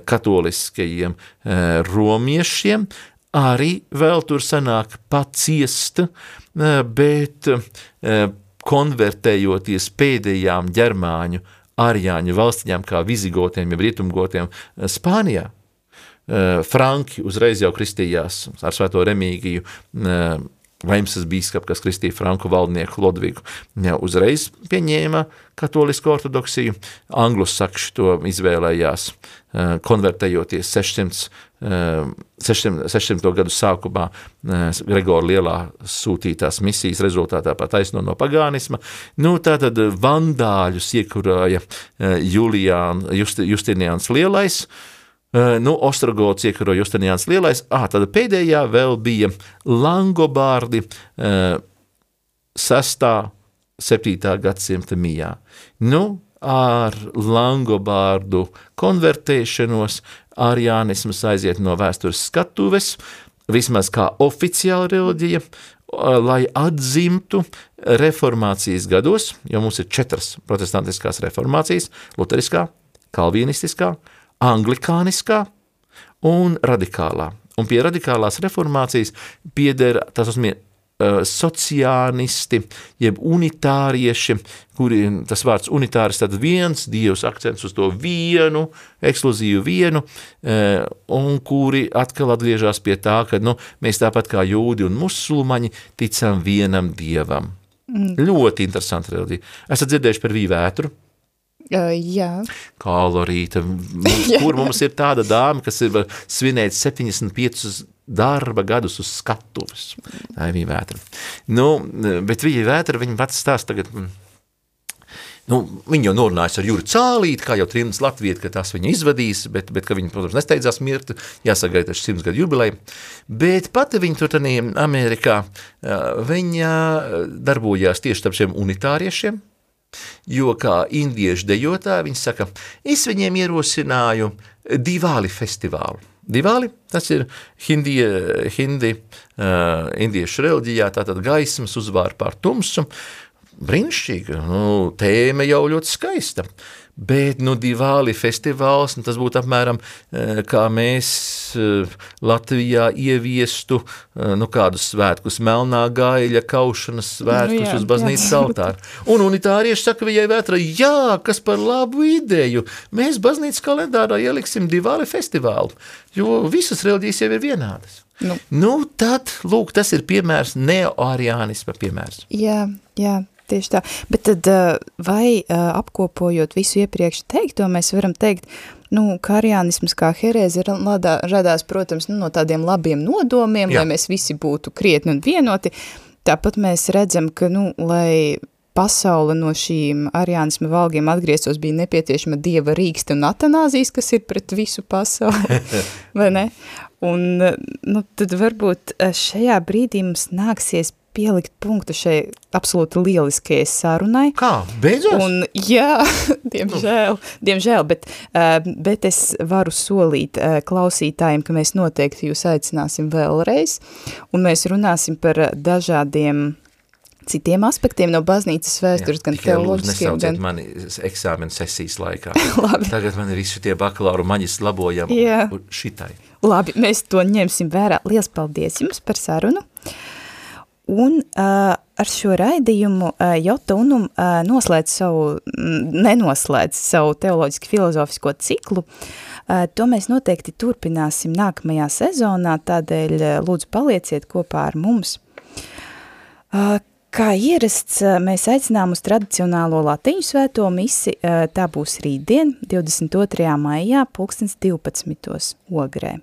katoliskajiem eh, romiešiem, arī vēl tur sanāk paciest, eh, bet konvertējoties pēdējām ģermāņu arjāņu valstiņām, kā vizigotiem, ja rietumgotiem Spānijā, Franki uzreiz jau kristījās ar svēto Remīgiju, Vaimsas bīskap, kas kristīja franku valdnieku Lodvigu, jau uzreiz pieņēma katolisku ortodoksiju, anglosakši to izvēlējās, eh, konvertējoties 600, 600, 600. gadu sākumā eh, Gregora lielā sūtītās misijas rezultātā pat aizno no pagānisma. Nu, tātad vandāļus iekurāja eh, Juliān, Just, Justinians Lielais, nu, Ostrogots iekaro Justinians Lielais, ah, tad pēdējā vēl bija Langobārdi uh, 6. 7. gadsimta mijā. Nu, ar Langobārdu konvertēšanos ariānisms aiziet no vēstures skatuves, vismaz kā oficiāla reliģija, lai atzimtu reformācijas gados, jo mums ir četras protestantiskās reformācijas - luteriskā, kalvinistiskā, anglikāniskā un radikālā. Un pie radikālās reformācijas pieder tas osmie uh, sociānisti, jeb unitārieši, kuri tas vārds unitāris tad viens, dievs akcents uz to vienu, ekskluzīvu vienu, uh, un kuri atkal atgriežas pie tā, ka nu, mēs tāpat kā jūdi un musulmaņi ticam vienam dievam. Mm. Ļoti interesanti reliģija. Esat dzirdējuši par vīvētru? Uh, jā. Kalorīta, kur mums ir tāda dāma, kas ir svinēt 75 darba gadus uz skatuves. Tā ir viņa vētra. Nu, bet viņa vētra, viņa pats stāsta tagad, Nu, viņa jau norunājas ar Juru Cālīti, kā jau Trims Latvijas, ka tās viņa izvadīs, bet, bet ka viņa, protams, nesteidzās mirt, jāsagaida ar simts gadu jubileju. Bet pati viņa tur Amerikā, viņa darbojās tieši starp šiem unitāriešiem, Jo kā indiešu dejotāji, viņi saka, es viņiem ierosināju divāli festivālu. Divāli, tas ir hindi, hindi uh, indiešu reliģijā, tātad gaismas uzvār pār tumsu, brīnišķīgi, nu, tēma jau ļoti skaista. Uh, Bet nu, Divāli festivāls, nu, tas būtu apmēram eh, kā mēs eh, Latvijā ieviestu eh, nu, kādus svētkus, melnā gaļa, kaušanas svētkus nu, jā, uz baznīcas altāru. Un unitārieši saka, viņai vētra, jā, kas par labu ideju, mēs baznīcas kalendārā ieliksim Divāli festivālu, jo visas reliģijas jau ir vienādas. Nu. nu, tad, lūk, tas ir piemērs neoariānisma piemērs. Jā, jā, Tieši tā, bet tad vai apkopojot visu iepriekš teikto, mēs varam teikt, nu, karjānisms kā herēze radās, protams, nu, no tādiem labiem nodomiem, Jā. lai mēs visi būtu krietni un vienoti, Tāpat mēs redzam, ka, nu, lai pasaule no šīm ariānisma valgiem atgrieztos, bija nepieciešama dieva rīksta un atanāzijas, kas ir pret visu pasauli, vai ne? Un, nu, tad varbūt šajā brīdī mums nāksies pielikt punktu šai absolūti lieliskajai sarunai. Kā? Beidzot? Un, jā, diemžēl, diemžēl, bet, bet es varu solīt klausītājiem, ka mēs noteikti jūs aicināsim vēlreiz, un mēs runāsim par dažādiem citiem aspektiem no baznīcas vēstures, Jā, gan teoloģiskiem, gan... mani eksāmena sesijas laikā. Labi. Tagad man ir visi tie bakalauru maģis labojam Jā. šitai. Labi, mēs to ņemsim vērā. Liels paldies jums par sarunu. Un uh, ar šo raidījumu uh, Jota Unum uh, noslēdz savu, nenoslēdz savu teoloģiski filozofisko ciklu. Uh, to mēs noteikti turpināsim nākamajā sezonā, tādēļ uh, lūdzu palieciet kopā ar mums. Uh, Kā ierasts, mēs aicinām uz tradicionālo latiņu svēto misi, tā būs rītdien, 22. maijā, pulkstens 12. ogrē.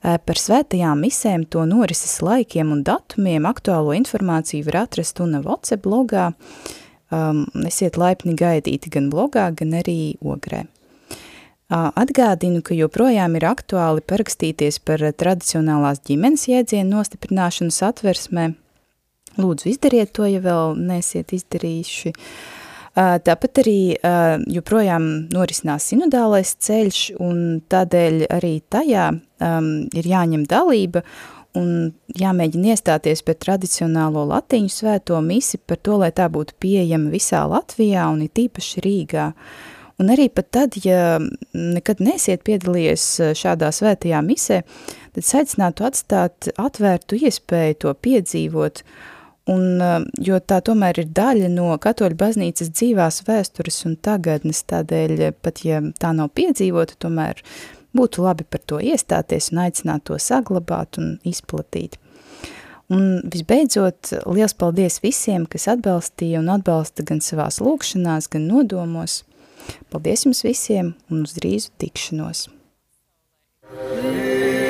Par svētajām misēm, to norises laikiem un datumiem aktuālo informāciju var atrast un WhatsApp blogā. Um, esiet laipni gaidīti gan blogā, gan arī ogrē. Atgādinu, ka joprojām ir aktuāli parakstīties par tradicionālās ģimenes jēdzienu nostiprināšanu satversmē, Lūdzu, izdariet to, ja vēl nesiet izdarījuši. Tāpat arī joprojām norisinās sinodālais ceļš, un tādēļ arī tajā ir jāņem dalība un jāmēģina iestāties par tradicionālo latiņu svēto misi par to, lai tā būtu pieejama visā Latvijā un ir tīpaši Rīgā. Un arī pat tad, ja nekad nesiet piedalījies šādā svētajā misē, tad aicinātu atstāt atvērtu iespēju to piedzīvot, uh, Un, eh, jo tā tomēr ir daļa no katoļu baznīcas dzīvās vēstures un tagadnes, tādēļ eh, pat, ja tā nav piedzīvota, tomēr būtu labi par to iestāties un aicināt to saglabāt un izplatīt. Un visbeidzot, liels paldies visiem, kas atbalstīja un atbalsta gan savās lūkšanās, gan nodomos. Paldies jums visiem un uz drīzu tikšanos! Yeah.